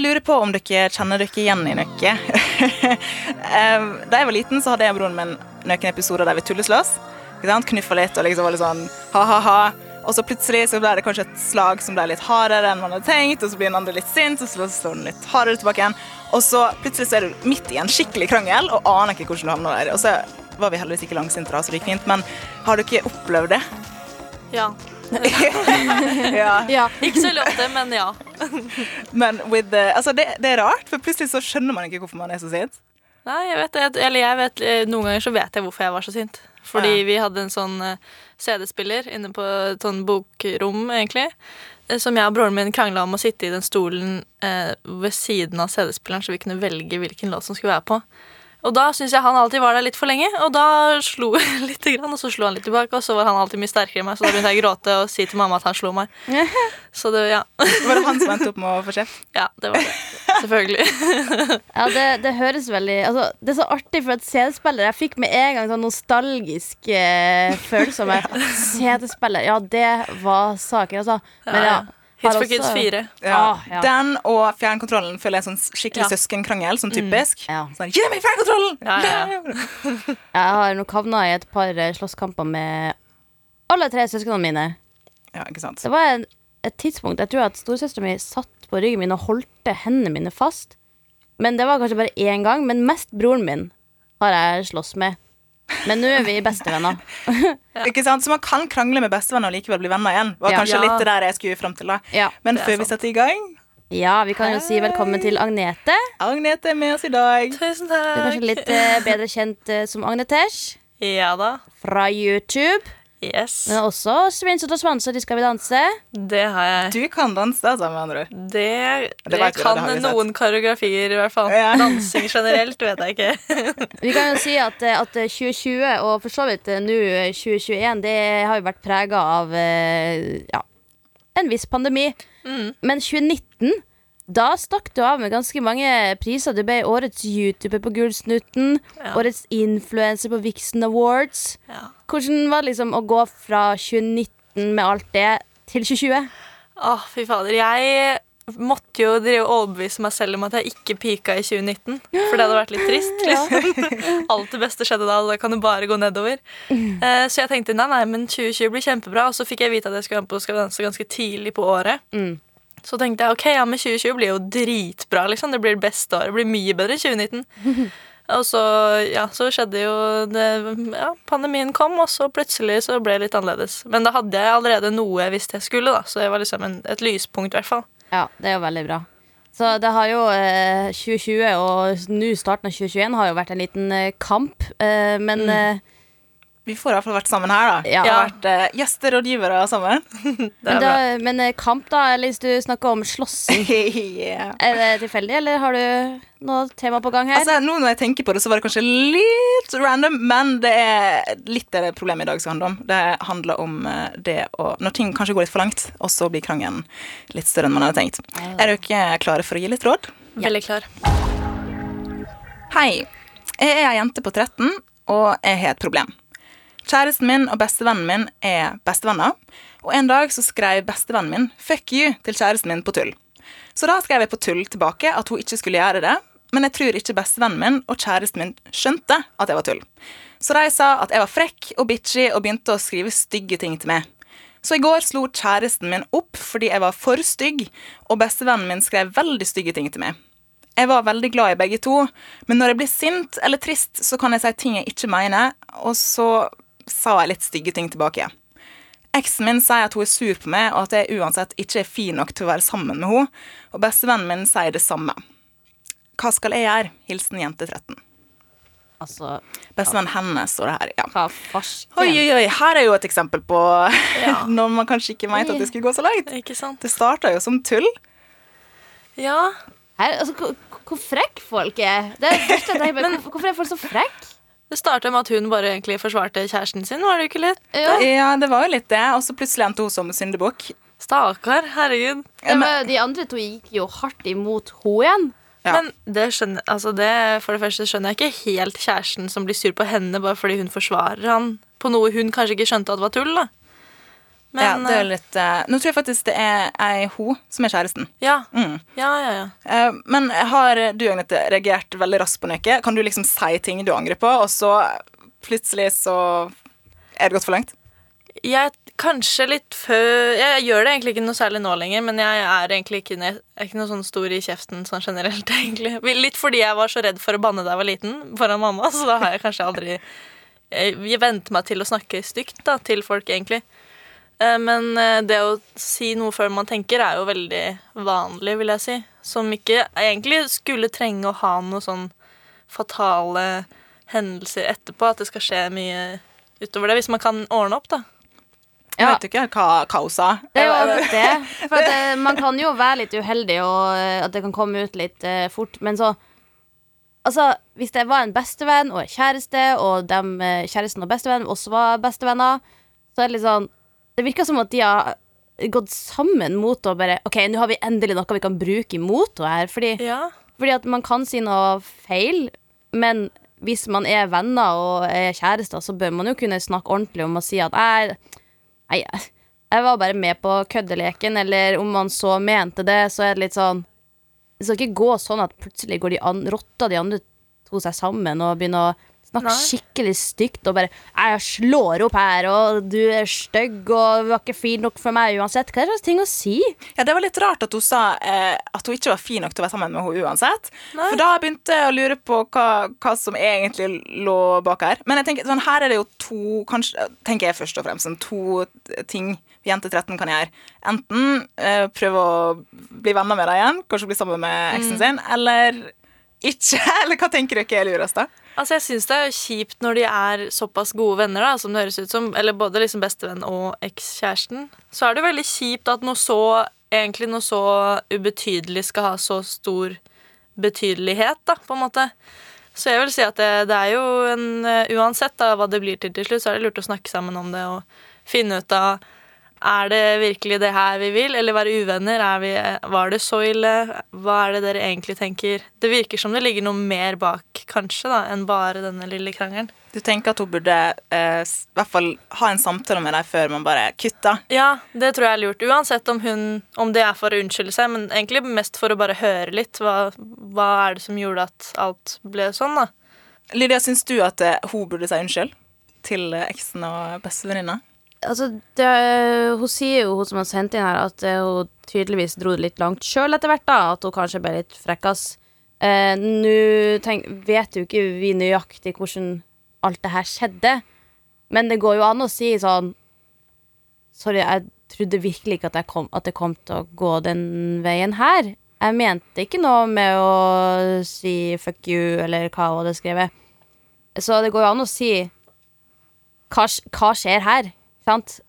Jeg lurer på om dere kjenner dere igjen i noe. Da jeg var liten, så hadde jeg og broren min noen episoder der vi tulleslåss. Knuffa litt og liksom var litt sånn ha-ha-ha. Og så plutselig så ble det kanskje et slag som ble litt hardere enn man hadde tenkt, og så blir den andre litt sint, og så slår den litt hardere tilbake igjen. Og så plutselig så er du midt i en skikkelig krangel og aner ikke hvordan du havner der. Og så var vi heldigvis ikke langsinte, da, så det gikk fint. Men har dere opplevd det? Ja. ja. Ja. Ikke så veldig ofte, men ja. Men with the, altså det, det er rart, for plutselig så skjønner man ikke hvorfor man er så sint. Nei, jeg vet det. Eller jeg vet, eh, noen ganger så vet jeg hvorfor jeg var så sint. Fordi Ja. vi hadde en sånn eh, CD-spiller inne på et sånn bokrom, egentlig. eh, Som jeg og broren min krangla om å sitte i den stolen eh, ved siden av CD-spilleren, så vi kunne velge hvilken låt som skulle være på. Og da syns jeg han alltid var der litt for lenge, og da slo jeg litt, og så slo han litt tilbake, og så var han alltid mye sterkere enn meg, så da begynte jeg å gråte og si til mamma at han slo meg. Så det, ja. Var det han som endte opp med å få kjeft? ja, det var det. Selvfølgelig. Ja, det, det høres veldig altså, Det er så artig, for at CD-spiller Jeg fikk med en gang sånn nostalgisk eh, følelse av meg. CD-spiller, ja, det var saken, altså. Men ja. Hits for Kids 4. Ja. Ah, ja. Den og fjernkontrollen føler jeg er en sånn skikkelig Ja. søskenkrangel. Sånn typisk. Ja. Sånn, Gi meg fjernkontrollen! Ja, ja, Jeg har nok havna i et par eh, slåsskamper med alle tre søsknene mine. Ja, ikke sant. Det var en, et tidspunkt Jeg tror at storesøstera mi satt på ryggen min og holdt hendene mine fast. Men det var kanskje bare én gang. Men mest broren min har jeg slåss med. Men nå er vi bestevenner. Ikke sant? Så man kan krangle med bestevenner og likevel bli venner igjen. Var Ja. kanskje Ja. litt det der jeg skulle fram til. da Ja. Men før vi setter i gang ja, vi kan jo si velkommen til Agnete. Agnete er med oss i dag. Tusen takk. Du er kanskje litt eh, bedre kjent eh, som Agnetesh Ja da. fra YouTube. Yes. Men også Svinsete og Svanser de Skal vi danse. Det har jeg. Du kan danse, altså, med andre ord. Det, Det det, kan det noen koreografier, i hvert fall. Ja. Dansing generelt vet jeg ikke. Vi kan jo si at, eh, at eh, 2020, og for så vidt eh, nå eh, 2021, det har jo vært prega av eh, ja, en viss pandemi. Mm. Men 2019 da stakk du av med ganske mange priser. Du ble årets YouTuber på Gullsnutten. Ja. Årets influenser på Vixen Awards. Ja. Hvordan var det liksom å gå fra 2019 med alt det til 2020? Åh, fy fader. Jeg måtte jo drive overbevise meg selv om at jeg ikke pika i 2019. For det hadde vært litt trist. Liksom. Alt det beste skjedde da, og da kan det bare gå nedover. Uh, så jeg tenkte nei, nei, men 2020 blir kjempebra. Og så fikk jeg vite at jeg skulle være med på Skal vi danse ganske tidlig på året. Mm. Så tenkte jeg ok, ja, men 2020 blir jo dritbra. liksom Det blir det beste året. Det blir mye bedre enn 2019. Og så, ja, så skjedde jo det Ja, pandemien kom, og så plutselig så ble det litt annerledes. Men da hadde jeg allerede noe jeg visste jeg skulle, da så det var liksom en, et lyspunkt, i hvert fall. Ja, det er jo veldig bra. Så det har jo eh, 2020 og nå starten av 2021 har jo vært en liten eh, kamp. Eh, men eh, Vi får i hvert fall vært sammen her, da. Ja. Vi har vært uh, gjesterådgivere sammen. Det men, er da, men eh, kamp, da? Eller hvis du snakker om slåssing, yeah. er det tilfeldig, eller har du noe tema på gang her? Altså, nå når jeg tenker på det, så var det kanskje litt random, men det er litt det problemet i dag skal handle om. Det handler om eh, det å Når ting kanskje går litt for langt, og så blir krangelen litt større enn man hadde tenkt. Er dere klare for å gi litt råd? Veldig klar. Hei. Jeg er ei jente på 13, og jeg har et problem. Kjæresten min og bestevennen min er bestevenner, og en dag så skrev bestevennen min 'fuck you' til kjæresten min på tull. Så da skrev jeg på tull tilbake at hun ikke skulle gjøre det, men jeg tror ikke bestevennen min og kjæresten min skjønte at jeg var tull. Så de sa at jeg var frekk og bitchy og begynte å skrive stygge ting til meg. Så i går slo kjæresten min opp fordi jeg var for stygg, og bestevennen min skrev veldig stygge ting til meg. Jeg var veldig glad i begge to, men når jeg blir sint eller trist, så kan jeg si ting jeg ikke mener, og så sa jeg litt stygge ting tilbake. Eksen min sier at hun er sur på meg, og at jeg uansett ikke er fin nok til å være sammen med henne, og bestevennen min sier det samme. Hva skal jeg gjøre? Hilsen jente 13. Altså, Bestevennen hennes står det her, ja. hva farsken? Oi, oi, oi, her er jo et eksempel på Ja. når man kanskje ikke mente at det skulle gå så langt. Ikke sant? Det starta jo som tull. Ja. Her, altså, hvor, frekk folk er. Det er det første jeg tenker på. Hvorfor er folk så frekke? Det starta med at hun bare egentlig forsvarte kjæresten sin, var det ikke litt? Ja. Ja, det var jo litt det. Og så plutselig endte hun som syndebukk. Stakkar, herregud. Ja, men de andre to gikk jo hardt imot henne igjen. Ja. Men det skjønner, altså det, for det første skjønner jeg ikke helt kjæresten som blir sur på henne bare fordi hun forsvarer han på noe hun kanskje ikke skjønte at var tull. da. Men ja, det eh, litt uh, Nå tror jeg faktisk det er ei ho som er kjæresten. ja, Mm. ja, ja, ja. Uh, men har du Agnete, reagert veldig raskt på noe? Kan du liksom si ting du angrer på, og så plutselig så er det gått for langt? Jeg kanskje litt før Jeg gjør det egentlig ikke noe særlig nå lenger, men jeg er egentlig ikke, jeg er ikke noe sånn stor i kjeften sånn generelt, egentlig. Litt fordi jeg var så redd for å banne da jeg var liten, foran mamma, så da har jeg kanskje aldri Jeg venter meg til å snakke stygt da, til folk, egentlig. Eh, Men eh, det å si noe før man tenker, er jo veldig vanlig, vil jeg si. Som ikke egentlig skulle trenge å ha noen sånn fatale hendelser etterpå. At det skal skje mye utover det, hvis man kan ordne opp, da. Jeg Ja. vet ikke hva, hun. Det er jo akkurat det. For at, eh, man kan jo være litt uheldig, og at det kan komme ut litt uh, fort. Men så Altså, hvis det var en bestevenn og en kjæreste, og dem, kjæresten og bestevennen også var bestevenner, så er det litt sånn Det virker som at de har gått sammen mot å bare OK, nå har vi endelig noe vi kan bruke imot henne her. Fordi, Ja. fordi at man kan si noe feil, men hvis man er venner og er kjærester, så bør man jo kunne snakke ordentlig om å si at jeg, jeg, jeg var bare med på køddeleken, eller om man så mente det, så er det litt sånn Det skal ikke gå sånn at plutselig går de an, rotter de andre to seg sammen og begynner å snakke skikkelig stygt og bare 'Jeg slår opp her, og du er stygg, og du var ikke fin nok for meg uansett'. Hva er det slags ting å si? Ja, Det var litt rart at hun sa eh, at hun ikke var fin nok til å være sammen med henne uansett. Nei. For da begynte jeg å lure på hva, hva som egentlig lå bak her. Men jeg tenker, sånn, her er det jo to kanskje, tenker jeg først og fremst sånn, to ting jente 13 kan gjøre. Enten eh, prøve å bli venner med deg igjen, kanskje bli sammen med eksen sin, eller ikke. Eller hva tenker dere er lurest, da? Altså, jeg syns det er kjipt når de er såpass gode venner, da, som det høres ut som, eller både liksom bestevenn og ekskjæresten. Så er det veldig kjipt at noe så egentlig noe så ubetydelig skal ha så stor betydelighet, da, på en måte. Så jeg vil si at det, det er jo en eh, Uansett da, hva det blir til til slutt, så er det lurt å snakke sammen om det og finne ut av er det virkelig det her vi vil, eller være uvenner? Er vi, var det så ille? Hva er det dere egentlig tenker? Det virker som det ligger noe mer bak, kanskje, da, enn bare denne lille krangelen. Du tenker at hun burde eh, i hvert fall ha en samtale med deg før man bare kutter? Ja, det tror jeg er lurt. Uansett om, hun, om det er for å unnskylde seg, men egentlig mest for å bare høre litt. Hva, hva er det som gjorde at alt ble sånn, da? Lydia, syns du at eh, hun burde si unnskyld til eh, eksen og bestevenninna? Altså, det, hun sier jo, hun som har sendt inn her, at eh, hun tydeligvis dro det litt langt sjøl etter hvert, da. At hun kanskje ble litt frekkas. Eh, Nå vet jo ikke vi nøyaktig hvordan alt det her skjedde, men det går jo an å si sånn Sorry, jeg trodde virkelig ikke at, kom, at det kom til å gå den veien her. Jeg mente ikke noe med å si fuck you, eller hva hun hadde skrevet. Så det går jo an å si hva, hva skjer her? Sant?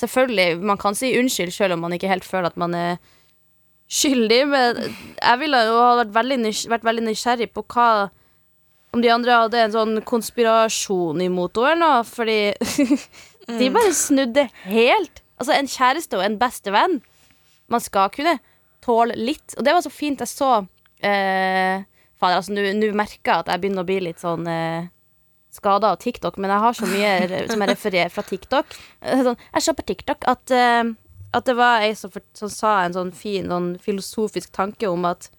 Selvfølgelig, man kan si unnskyld selv om man ikke helt føler at man er skyldig, men jeg ville jo ha vært veldig, vært veldig nysgjerrig på hva Om de andre hadde en sånn konspirasjon imot henne eller noe, fordi de bare snudde helt. Altså, en kjæreste og en bestevenn Man skal kunne tåle litt. Og det var så fint. Jeg så eh, Fader, altså, nå merker jeg at jeg begynner å bli litt sånn eh, skada av TikTok, men jeg har så mye som jeg refererer fra TikTok. Eh, Sånn, jeg så på TikTok at, eh, at det var ei som, som sa en sånn fin sånn filosofisk tanke om at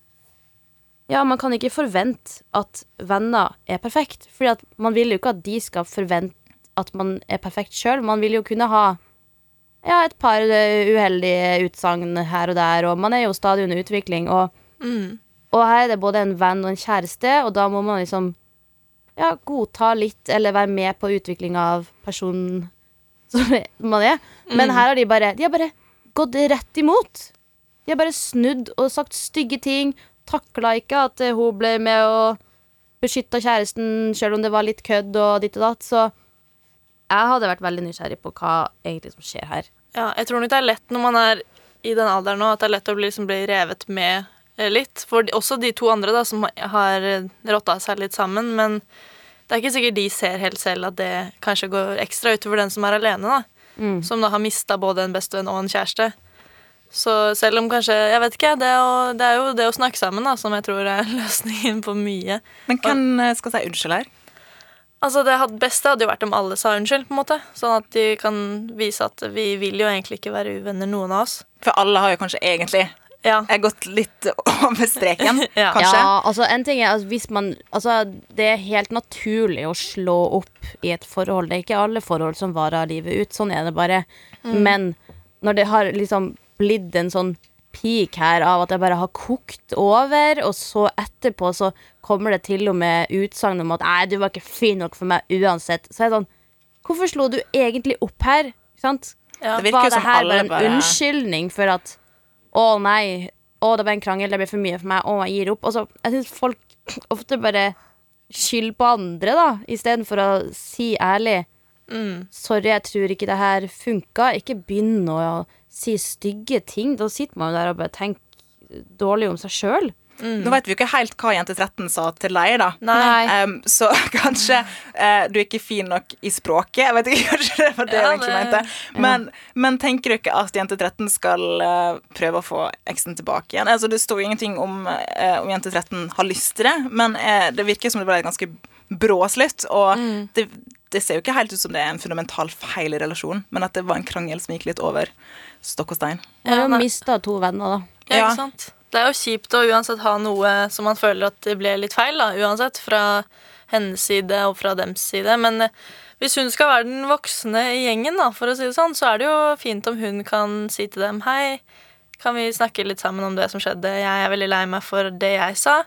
ja, man kan ikke forvente at venner er perfekt. Fordi at man vil jo ikke at de skal forvente at man er perfekt sjøl. Man vil jo kunne ha ja, et par eh, uheldige utsagn her og der, og man er jo stadig under utvikling. Og, Mm. og her er det både en venn og en kjæreste, og da må man liksom ja, godta litt, eller være med på utvikling av personen som man er. Men her har de bare De har bare gått rett imot. De har bare snudd og sagt stygge ting. Takla ikke at eh, hun ble med og beskytta kjæresten, selv om det var litt kødd og ditt og datt. Så jeg hadde vært veldig nysgjerrig på hva egentlig som skjer her. Ja, jeg tror nok det er lett når man er i den alderen nå, at det er lett å bli, liksom, bli revet med litt. For også de to andre da, som har eh, rotta seg litt sammen. Men det er ikke sikkert de ser helt selv at det kanskje går ekstra utover den som er alene. da. Mm. Som da har mista både en bestevenn og en kjæreste. Så selv om kanskje Jeg vet ikke. Det, å, det er jo det å snakke sammen da, som jeg tror er løsningen på mye. Men hvem eh, skal si unnskyld her? Altså Det beste hadde jo vært om alle sa unnskyld, på en måte. Sånn at de kan vise at vi vil jo egentlig ikke være uvenner, noen av oss. For alle har jo kanskje egentlig Ja. har gått litt over streken, Ja. kanskje. Ja, altså en ting er at hvis man Altså, det er helt naturlig å slå opp i et forhold. Det er ikke alle forhold som varer livet ut. Sånn er det bare. Men når det har liksom blitt en sånn peak her av at jeg bare har kokt over, og så etterpå så kommer det til og med utsagn om at 'nei, du var ikke fin nok for meg uansett', så er det sånn Hvorfor slo du egentlig opp her? Ikke sant? Ja. Det virker Var det her bare en bare- unnskyldning for at Å nei, å det ble en krangel, det ble for mye for meg, å jeg gir opp. Altså, jeg syns folk ofte bare skylder på andre, da, istedenfor å si ærlig Mm. Sorry, jeg tror ikke det her funka. Ikke begynn å si stygge ting. Da sitter man jo der og bare tenker dårlig om seg sjøl. Nå vet vi jo ikke helt hva Jente 13 sa til deg, da. Nei. Um, så kanskje uh, du er ikke fin nok i språket. Jeg vet ikke, kanskje det var det Ja, jeg egentlig mente. Men, men tenker du ikke at Jente 13 skal uh, prøve å få eksen tilbake igjen? Altså, det står jo ingenting om uh, om Jente 13 har lyst til det, men uh, det virker som det ble et ganske brå slutt. Og Mm. det, det ser jo ikke helt ut som det er en fundamental feil i relasjonen, men at det var en krangel som gikk litt over stokk og stein. Man har Ja, jo mista to venner, da. Ja, Ja. ikke sant? Det er jo kjipt å uansett ha noe som man føler at det ble litt feil, da, uansett, fra hennes side og fra dems side. Men eh, hvis hun skal være den voksne i gjengen, da, for å si det sånn, så er det jo fint om hun kan si til dem hei, kan vi snakke litt sammen om det som skjedde? Jeg er veldig lei meg for det jeg sa,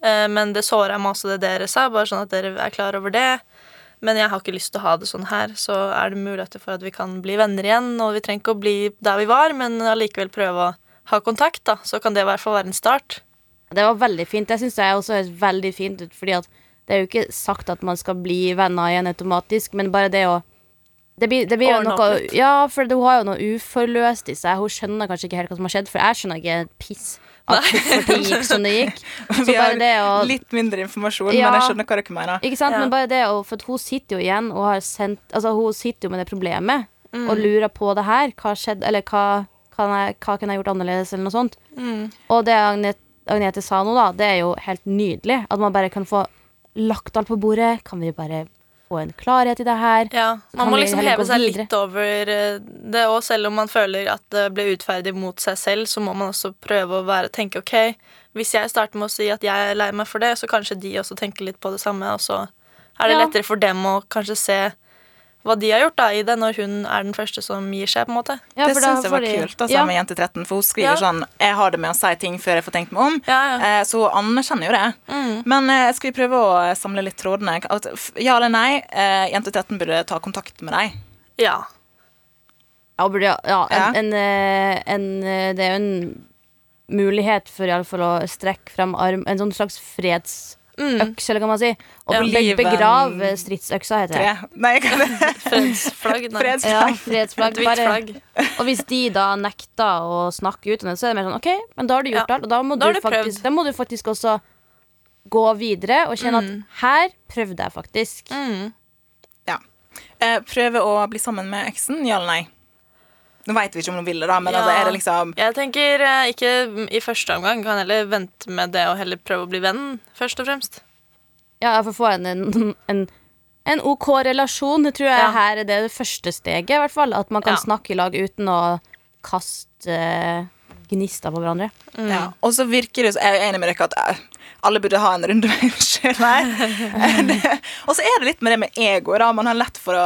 eh, men det såra meg også det dere sa, bare sånn at dere er klar over det. Men jeg har ikke lyst til å ha det sånn her, så er det muligheter for at vi kan bli venner igjen. Og vi trenger ikke å bli der vi var, men allikevel prøve å ha kontakt, da. Så kan det i hvert fall være en start. Det var veldig fint. Det syns det er også høres veldig fint ut, fordi at det er jo ikke sagt at man skal bli venner igjen automatisk, men bare det å det blir, det blir jo noe. Ja, for hun har jo noe uforløst i seg. Hun skjønner kanskje ikke helt hva som har skjedd, for jeg skjønner ikke piss At hvorfor det gikk som det gikk. Så Vi har bare det å litt mindre informasjon, Ja. men jeg skjønner hva dere mener. Ikke sant? Ja. Men bare det å For at hun sitter jo igjen og har sendt Altså, hun sitter jo med det problemet Mm. og lurer på det her. Hva skjedde, eller hva kan jeg, hva kunne jeg gjort annerledes, eller noe sånt. Mm. Og det Agnete, Agnete sa nå, da, det er jo helt nydelig. At man bare kan få lagt alt på bordet. Kan vi bare få en klarhet i det her? Ja, Man må liksom heve seg videre. litt over eh, det òg, selv om man føler at det ble utferdig mot seg selv, så må man også prøve å være, tenke ok, hvis jeg starter med å si at jeg er lei meg for det, så kanskje de også tenker litt på det samme, og så er det Ja. lettere for dem å kanskje se hva de har gjort da i det, når hun er den første som gir seg, på en måte. Ja, det syns jeg var de- kult, altså, Ja. med Jente 13, for hun skriver Ja. sånn Jeg har det med å si ting før jeg får tenkt meg om. Ja, ja. Eh, så hun anerkjenner jo det. Mm. Men eh, skal vi prøve å eh, samle litt trådene? Ja eller nei, eh, Jente 13 burde ta kontakt med deg. Ja. Ja, burde, ja, ja, Ja. en, en, eh, en, eh, det er jo en mulighet for iallfall å strekke frem arm En sånn slags fredsøks, Mm. eller kan man si. Og Ja. begrav stridsøksa, heter det. Nei? Fredsflagg. Nei. fredsflagg. Ja, fredsflagg. Et hvitt Bare, og hvis de da nekter å snakke ut om det, så er det mer sånn OK, men da har du gjort Ja. alt, og da må, Da du faktisk, da må du faktisk også gå videre og kjenne Mm. at her prøvde jeg faktisk. Mm. Eh, prøve å bli sammen med eksen, ja eller nei? Nå veit vi ikke om hun vil det, da, men Ja. altså, er det liksom Jeg tenker eh, ikke i første omgang. Kan heller vente med det og heller prøve å bli venn, først og fremst. Ja, for å få en, en, en, OK relasjon, det tror jeg Ja. her er det, det første steget, i hvert fall. At man kan Ja. snakke i lag uten å kaste eh, gnister på hverandre. Mm. ja. Og så virker det så Jeg er enig med dere at eh, alle burde ha en runde med unnskyld. Eh, Og så er det litt med det med ego. da Man har lett for å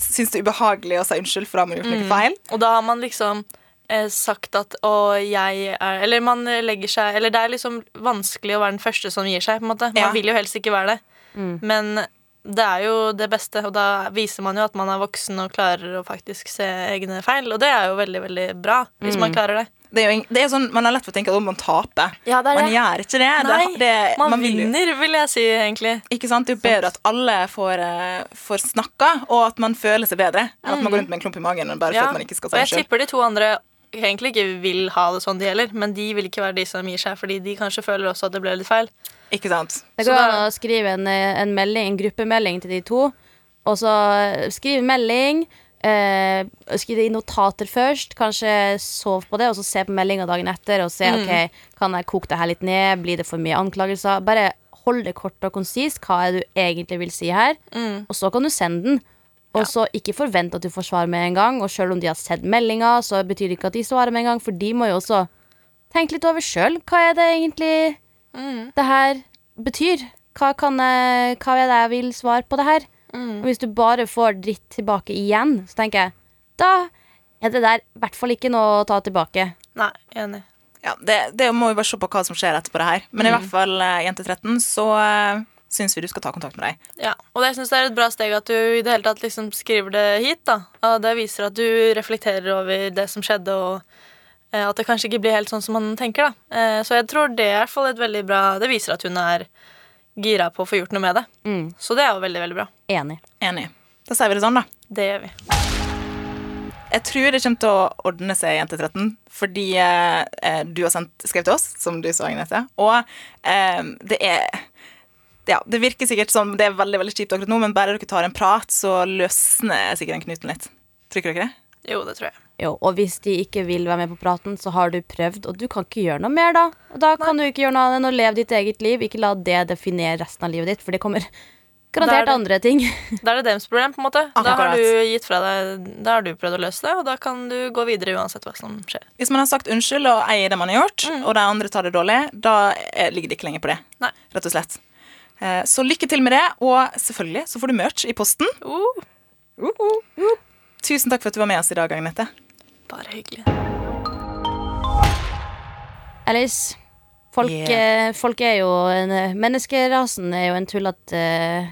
synes det er ubehagelig å si unnskyld for da har man gjort noe feil. Og da har man liksom eh, sagt at å, jeg er Eller man legger seg Eller det er liksom vanskelig å være den første som gir seg, på en måte. Man Ja. vil jo helst ikke være det. Mm. Men det er jo det beste, og da viser man jo at man er voksen og klarer å faktisk se egne feil. Og det er jo veldig, veldig bra, hvis man klarer det. Det er jo det er sånn, Man har lett for å tenke at man taper. Ja, det Man gjør ikke det. Nei, det, det man, vil jo- vinner, vil jeg si, egentlig. Ikke sant? Det er jo bedre at alle får, eh, får snakka, og at man føler seg bedre, enn at man går rundt med en klump i magen bare for Mm. At man ikke skal Og si jeg unnskyld. tipper de to andre egentlig ikke vil ha det sånn, de heller. Men de vil ikke være de som gir seg, fordi de kanskje føler også at det ble litt feil. Ikke sant? Det Så går an å skrive en, eh, en melding, en gruppemelding til de to. Og så skrive melding. Eh, skriv i notater først. Kanskje sov på det, og så se på meldinga dagen etter. Og se ok, kan jeg koke det her litt ned. Blir det for mye anklagelser? Bare hold det kort og konsist. Hva er det du egentlig vil si her? Og så kan du sende den. Og så ikke forvent at du får svar med en gang. Og selv om de har sett meldinga, så betyr det ikke at de svarer med en gang, for de må jo også tenke litt over sjøl. Hva er det egentlig det her betyr? Hva, kan jeg, hva er det jeg vil svare på det her? Og hvis du bare får dritt tilbake igjen, så tenker jeg da er det der i hvert fall ikke noe å ta tilbake. Nei, enig. Ja, det, det må vi bare se på hva som skjer etterpå det her. Men i hvert fall, eh, jente 13, så uh, syns vi du skal ta kontakt med deg. Ja, og jeg synes det er et bra steg at du i det hele tatt liksom skriver det hit. da. Og det viser at du reflekterer over det som skjedde, og eh, at det kanskje ikke blir helt sånn som man tenker. da. Eh, så jeg tror det er i hvert fall et veldig bra Det viser at hun er gira på å få gjort noe med det. Mm. Så det er jo veldig, veldig bra. Enig. Enig. Da sier vi det sånn, da. Det gjør vi. Jeg tror det kommer til å ordne seg, jente 13, fordi eh, eh, du har sendt, skrevet til oss, som du sa, Agnete. Og eh, det er Ja, det virker sikkert som det er veldig veldig kjipt akkurat nå, men bare dere tar en prat, så løsner sikkert den knuten litt. Tror dere ikke det? Jo, det tror jeg. Jo, og hvis de ikke vil være med på praten, så har du prøvd, og du kan ikke gjøre noe mer da. Og da kan du ikke gjøre noe annet enn å leve ditt eget liv. Ikke la det definere resten av livet ditt, for det kommer er garantert det- andre ting. Da er det deres problem, på en måte. Da har du gitt fra deg Da har du prøvd å løse det, og da kan du gå videre uansett hva som skjer. Hvis man har sagt unnskyld og eier det man har gjort, og de andre tar det dårlig, da ligger det ikke lenger på det. Nei. Rett og slett. Eh, Så lykke til med det, og selvfølgelig så får du merch i posten. Uh, Tusen takk for at du var med oss i dag, Agnete. Bare hyggelig. Alice, folk, Yeah. folk er jo en, eh, Menneskerasen er jo en tullete uh,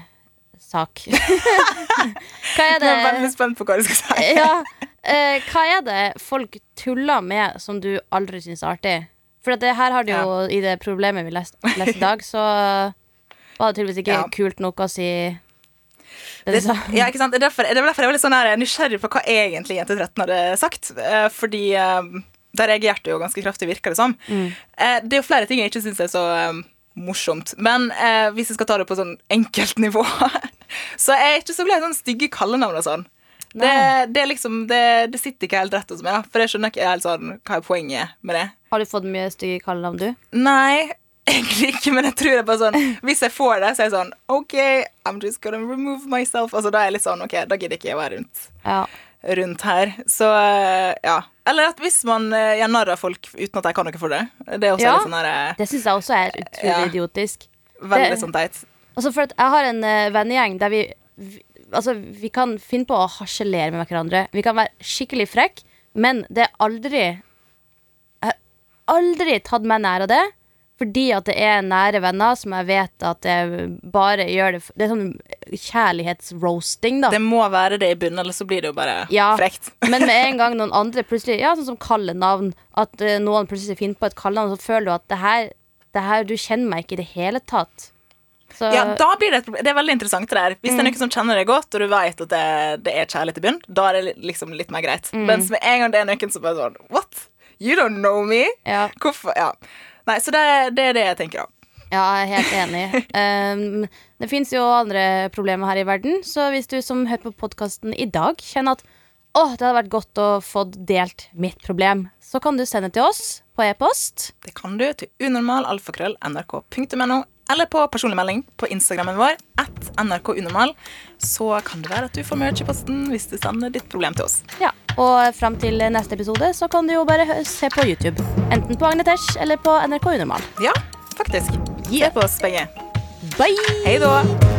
sak. hva er Jeg er veldig det spent på hva du skal si. ja, uh, Hva er det folk tuller med som du aldri syns er artig? For det her har du jo i det problemet vi leste i dag, så var det tydeligvis ikke Ja. kult nok å si det ja, ikke sant? Det, er derfor, det er derfor jeg er veldig sånn her nysgjerrig på hva egentlig Jente 13 hadde sagt. Eh, Fordi eh, der reagerte jo ganske kraftig, virker det som. Mm. Det er jo flere ting jeg ikke syns er så eh, morsomt. Men eh, hvis jeg skal ta det på sånn enkelt nivå, så er jeg ikke så glad i sånne stygge kallenavn og sånn. Det, det, liksom, det, det sitter ikke helt rett hos meg, da. For jeg skjønner ikke helt sånn hva er poenget med det. Har du fått mye stygge kallenavn, du? Nei, egentlig ikke, men jeg tror det er bare sånn Hvis jeg får det, så er jeg sånn OK, I'm just gonna remove myself. Altså, da er jeg litt sånn OK, da gidder ikke jeg å være rundt, Ja. rundt her. Så eh, ja. Eller at hvis man uh, gjør narr av folk uten at jeg kan noe for det. Det Ja. sånn eh, Det syns jeg også er utrolig idiotisk. veldig det- sånn teit. Altså for jeg har en uh, vennegjeng der vi, vi Altså, vi kan finne på å harselere med hverandre. Vi kan være skikkelig frekk, men det er aldri Jeg har aldri tatt meg nær av det. Fordi at det er nære venner som jeg vet at det bare gjør det Det er sånn kjærlighetsroasting, da. Det må være det i bunnen, ellers så blir det jo bare Ja. frekt. Men med en gang noen andre plutselig Ja, sånn som kallenavn. At eh, noen plutselig finner på et kallenavn, så føler du at det her, det her Du kjenner meg ikke i det hele tatt. Så Ja, da blir Det et problem. Det er veldig interessant det der. Hvis Mm. det er noen som kjenner deg godt, og du vet at det, det er kjærlighet i bunnen, da er det liksom litt mer greit. Mm. Mens med en gang det er noen som bare sånn What? You don't know me? ja. Hvorfor? Ja. Nei, så det, det er det jeg tenker, da. Ja, jeg er helt enig. Um, det fins jo andre problemer her i verden, så hvis du som hører på podkasten i dag, kjenner at å, det hadde vært godt å få delt mitt problem, så kan du sende til oss på e-post. Det kan du til unormal.alfakrøll.nrk.no eller på personlig melding på Instagrammen vår at nrkunormal. Så kan det være at du får merch i posten hvis du sender ditt problem til oss. Ja, Og fram til neste episode så kan du jo bare se på YouTube. Enten på Agnetesh eller på NRK Unormal. Ja, faktisk. Se på oss begge. Bye! Hei da!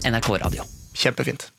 NRK Radio. Kjempefint.